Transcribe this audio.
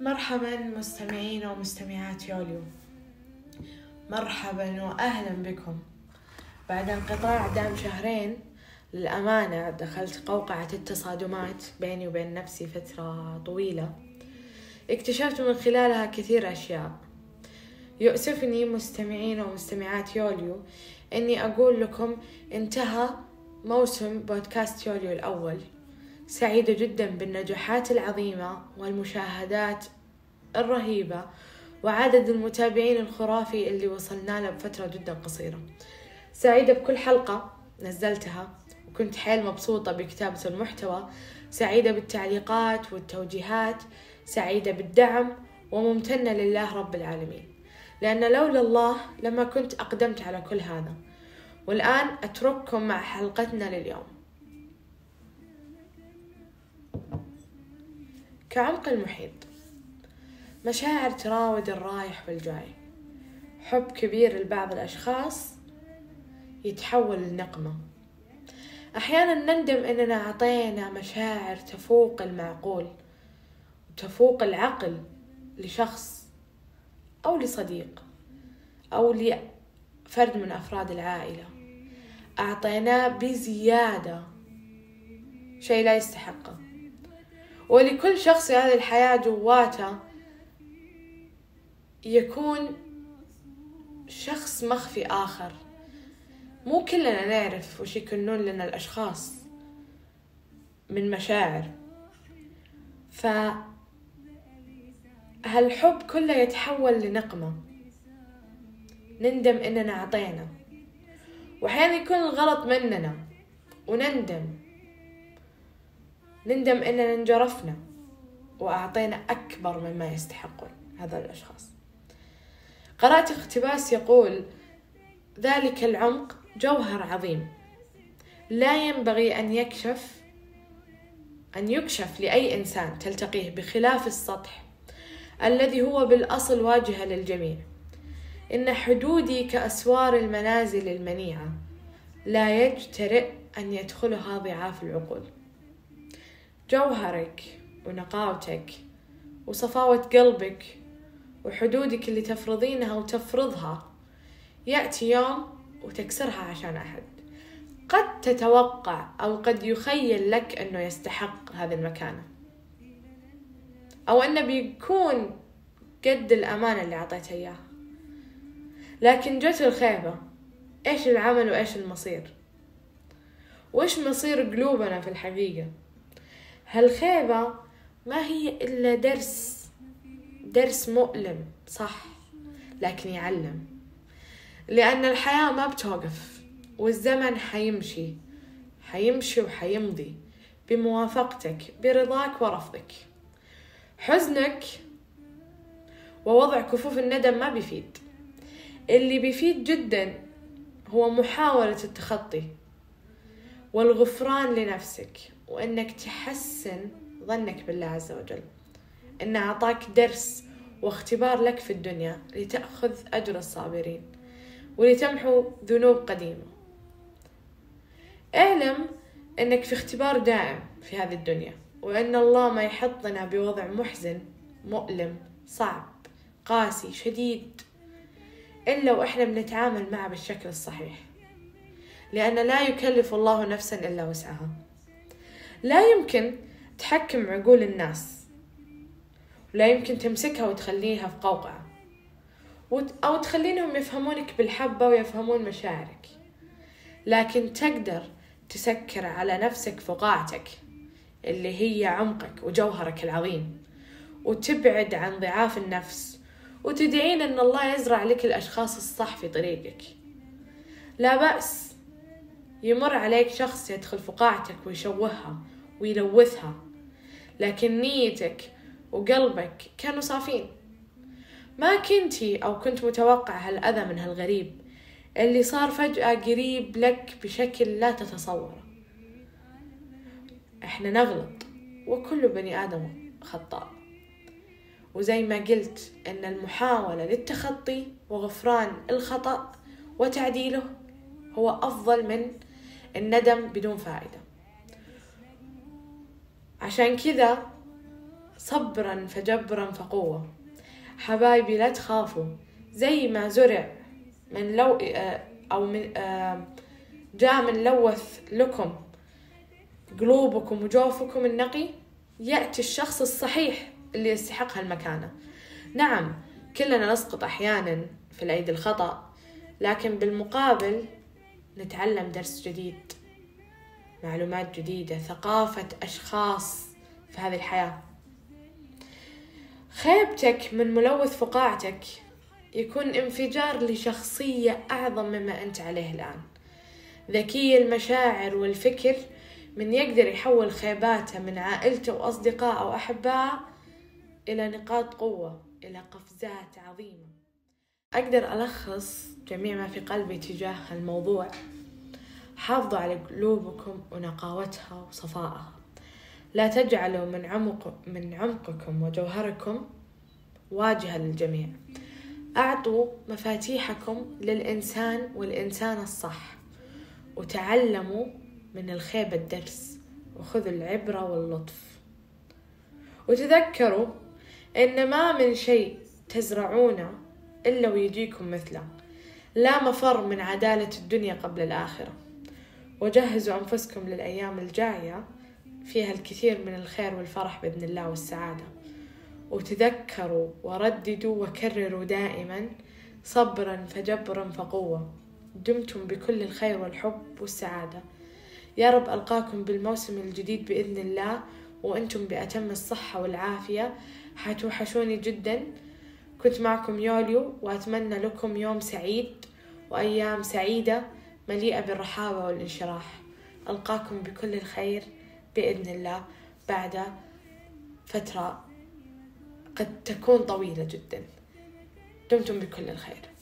مرحبا مستمعين ومستمعات يوليو. مرحبا واهلا بكم. بعد انقطاع دام شهرين للأمانة دخلت قوقعة التصادمات بيني وبين نفسي فترة طويلة. اكتشفت من خلالها كثير أشياء. يؤسفني مستمعين ومستمعات يوليو أني أقول لكم انتهى موسم بودكاست يوليو الأول. سعيدة جدا بالنجاحات العظيمة والمشاهدات الرهيبة وعدد المتابعين الخرافي اللي وصلنا له بفترة جدا قصيرة. سعيدة بكل حلقة نزلتها وكنت حيل مبسوطة بكتابة المحتوى. سعيدة بالتعليقات والتوجيهات. سعيدة بالدعم وممتنة لله رب العالمين. لأن لولا الله لما كنت أقدمت على كل هذا. والآن أترككم مع حلقتنا لليوم. كعمق المحيط. مشاعر تراود الرايح والجاي. حب كبير لبعض الأشخاص يتحول لنقمة. أحيانا نندم أننا أعطينا مشاعر تفوق المعقول وتفوق العقل لشخص أو لصديق أو لفرد من أفراد العائلة. أعطيناه بزيادة شيء لا يستحقه. ولكل شخص في هذه الحياة جواته يكون شخص مخفي آخر. مو كلنا نعرف وش يكونون لنا الأشخاص من مشاعر. ف هالحب كله يتحول لنقمة. نندم إننا أعطينا. وأحيانا يكون الغلط مننا ونندم. نندم إننا انجرفنا وأعطينا أكبر مما يستحقون هذا الأشخاص. قرأت اقتباس يقول ذلك العمق جوهر عظيم. لا ينبغي أن يكشف أن يكشف لأي إنسان تلتقيه بخلاف السطح الذي هو بالأصل واجهة للجميع. إن حدودي كأسوار المنازل المنيعة لا يجترئ أن يدخلها ضعاف العقول. جوهرك ونقاوتك وصفاوة قلبك وحدودك اللي تفرضينها وتفرضها. يأتي يوم وتكسرها عشان أحد. قد تتوقع أو قد يخيل لك أنه يستحق هذه المكانة أو أنه بيكون قد الأمانة اللي أعطيته إياها لكن جت الخيبة إيش العمل وإيش المصير؟ وإيش مصير قلوبنا في الحقيقة؟ هالخيبة ما هي إلا درس درس مؤلم صح لكن يعلم. لأن الحياة ما بتوقف والزمن حيمشي حيمشي وحيمضي بموافقتك برضاك ورفضك. حزنك ووضع كفوف الندم ما بيفيد. اللي بيفيد جدا هو محاولة التخطي والغفران لنفسك. وإنك تحسن ظنك بالله عز وجل. انه أعطاك درس واختبار لك في الدنيا لتأخذ أجر الصابرين ولتمحو ذنوب قديمة. اعلم إنك في اختبار دائم في هذه الدنيا وإن الله ما يحطنا بوضع محزن مؤلم صعب قاسي شديد إلا وإحنا بنتعامل معه بالشكل الصحيح. لأن لا يكلف الله نفسا إلا وسعها. لا يمكن تحكم عقول الناس. ولا يمكن تمسكها وتخليها في قوقعة. أو تخلينهم يفهمونك بالحبة ويفهمون مشاعرك. لكن تقدر تسكر على نفسك فقاعتك اللي هي عمقك وجوهرك العظيم. وتبعد عن ضعاف النفس. وتدعين أن الله يزرع لك الأشخاص الصح في طريقك. لا بأس يمر عليك شخص يدخل فقاعتك ويشوهها ويلوثها لكن نيتك وقلبك كانوا صافين. ما كنتي أو كنت متوقع هالأذى من هالغريب اللي صار فجأة قريب لك بشكل لا تتصوره. إحنا نغلط وكل بني آدم خطاء. وزي ما قلت إن المحاولة للتخطي وغفران الخطأ وتعديله هو أفضل من الندم بدون فائدة. عشان كذا صبرا فجبرا فقوة. حبايبي لا تخافوا. زي ما زرع من لو آه، أو من آه، جاء من لوث لكم. قلوبكم وجوفكم النقي. يأتي الشخص الصحيح اللي يستحق هالمكانة. نعم كلنا نسقط أحيانا في الأيدي الخطأ لكن بالمقابل نتعلم درس جديد. معلومات جديدة ثقافة أشخاص في هذه الحياة. خيبتك من ملوث فقاعتك يكون انفجار لشخصية أعظم مما أنت عليه الآن. ذكي المشاعر والفكر من يقدر يحول خيباته من عائلته وأصدقائه وأحبائه إلى نقاط قوة إلى قفزات عظيمة. أقدر ألخص جميع ما في قلبي تجاه الموضوع. حافظوا على قلوبكم ونقاوتها وصفائها. لا تجعلوا من عمق من عمقكم وجوهركم واجهة للجميع. أعطوا مفاتيحكم للإنسان والإنسان الصح. وتعلموا من الخيبة الدرس وخذوا العبرة واللطف. وتذكروا إن ما من شيء تزرعونه إلا ويجيكم مثله. لا مفر من عدالة الدنيا قبل الآخرة. وجهزوا أنفسكم للأيام الجاية فيها الكثير من الخير والفرح بإذن الله والسعادة. وتذكروا ورددوا وكرروا دائما صبرا فجبرا فقوة. دمتم بكل الخير والحب والسعادة. يا رب ألقاكم بالموسم الجديد بإذن الله وأنتم بأتم الصحة والعافية. حتوحشوني جدا. كنت معكم يوليو وأتمنى لكم يوم سعيد وأيام سعيدة مليئة بالرحابة والانشراح. ألقاكم بكل الخير بإذن الله بعد فترة قد تكون طويلة جدا. دمتم بكل الخير.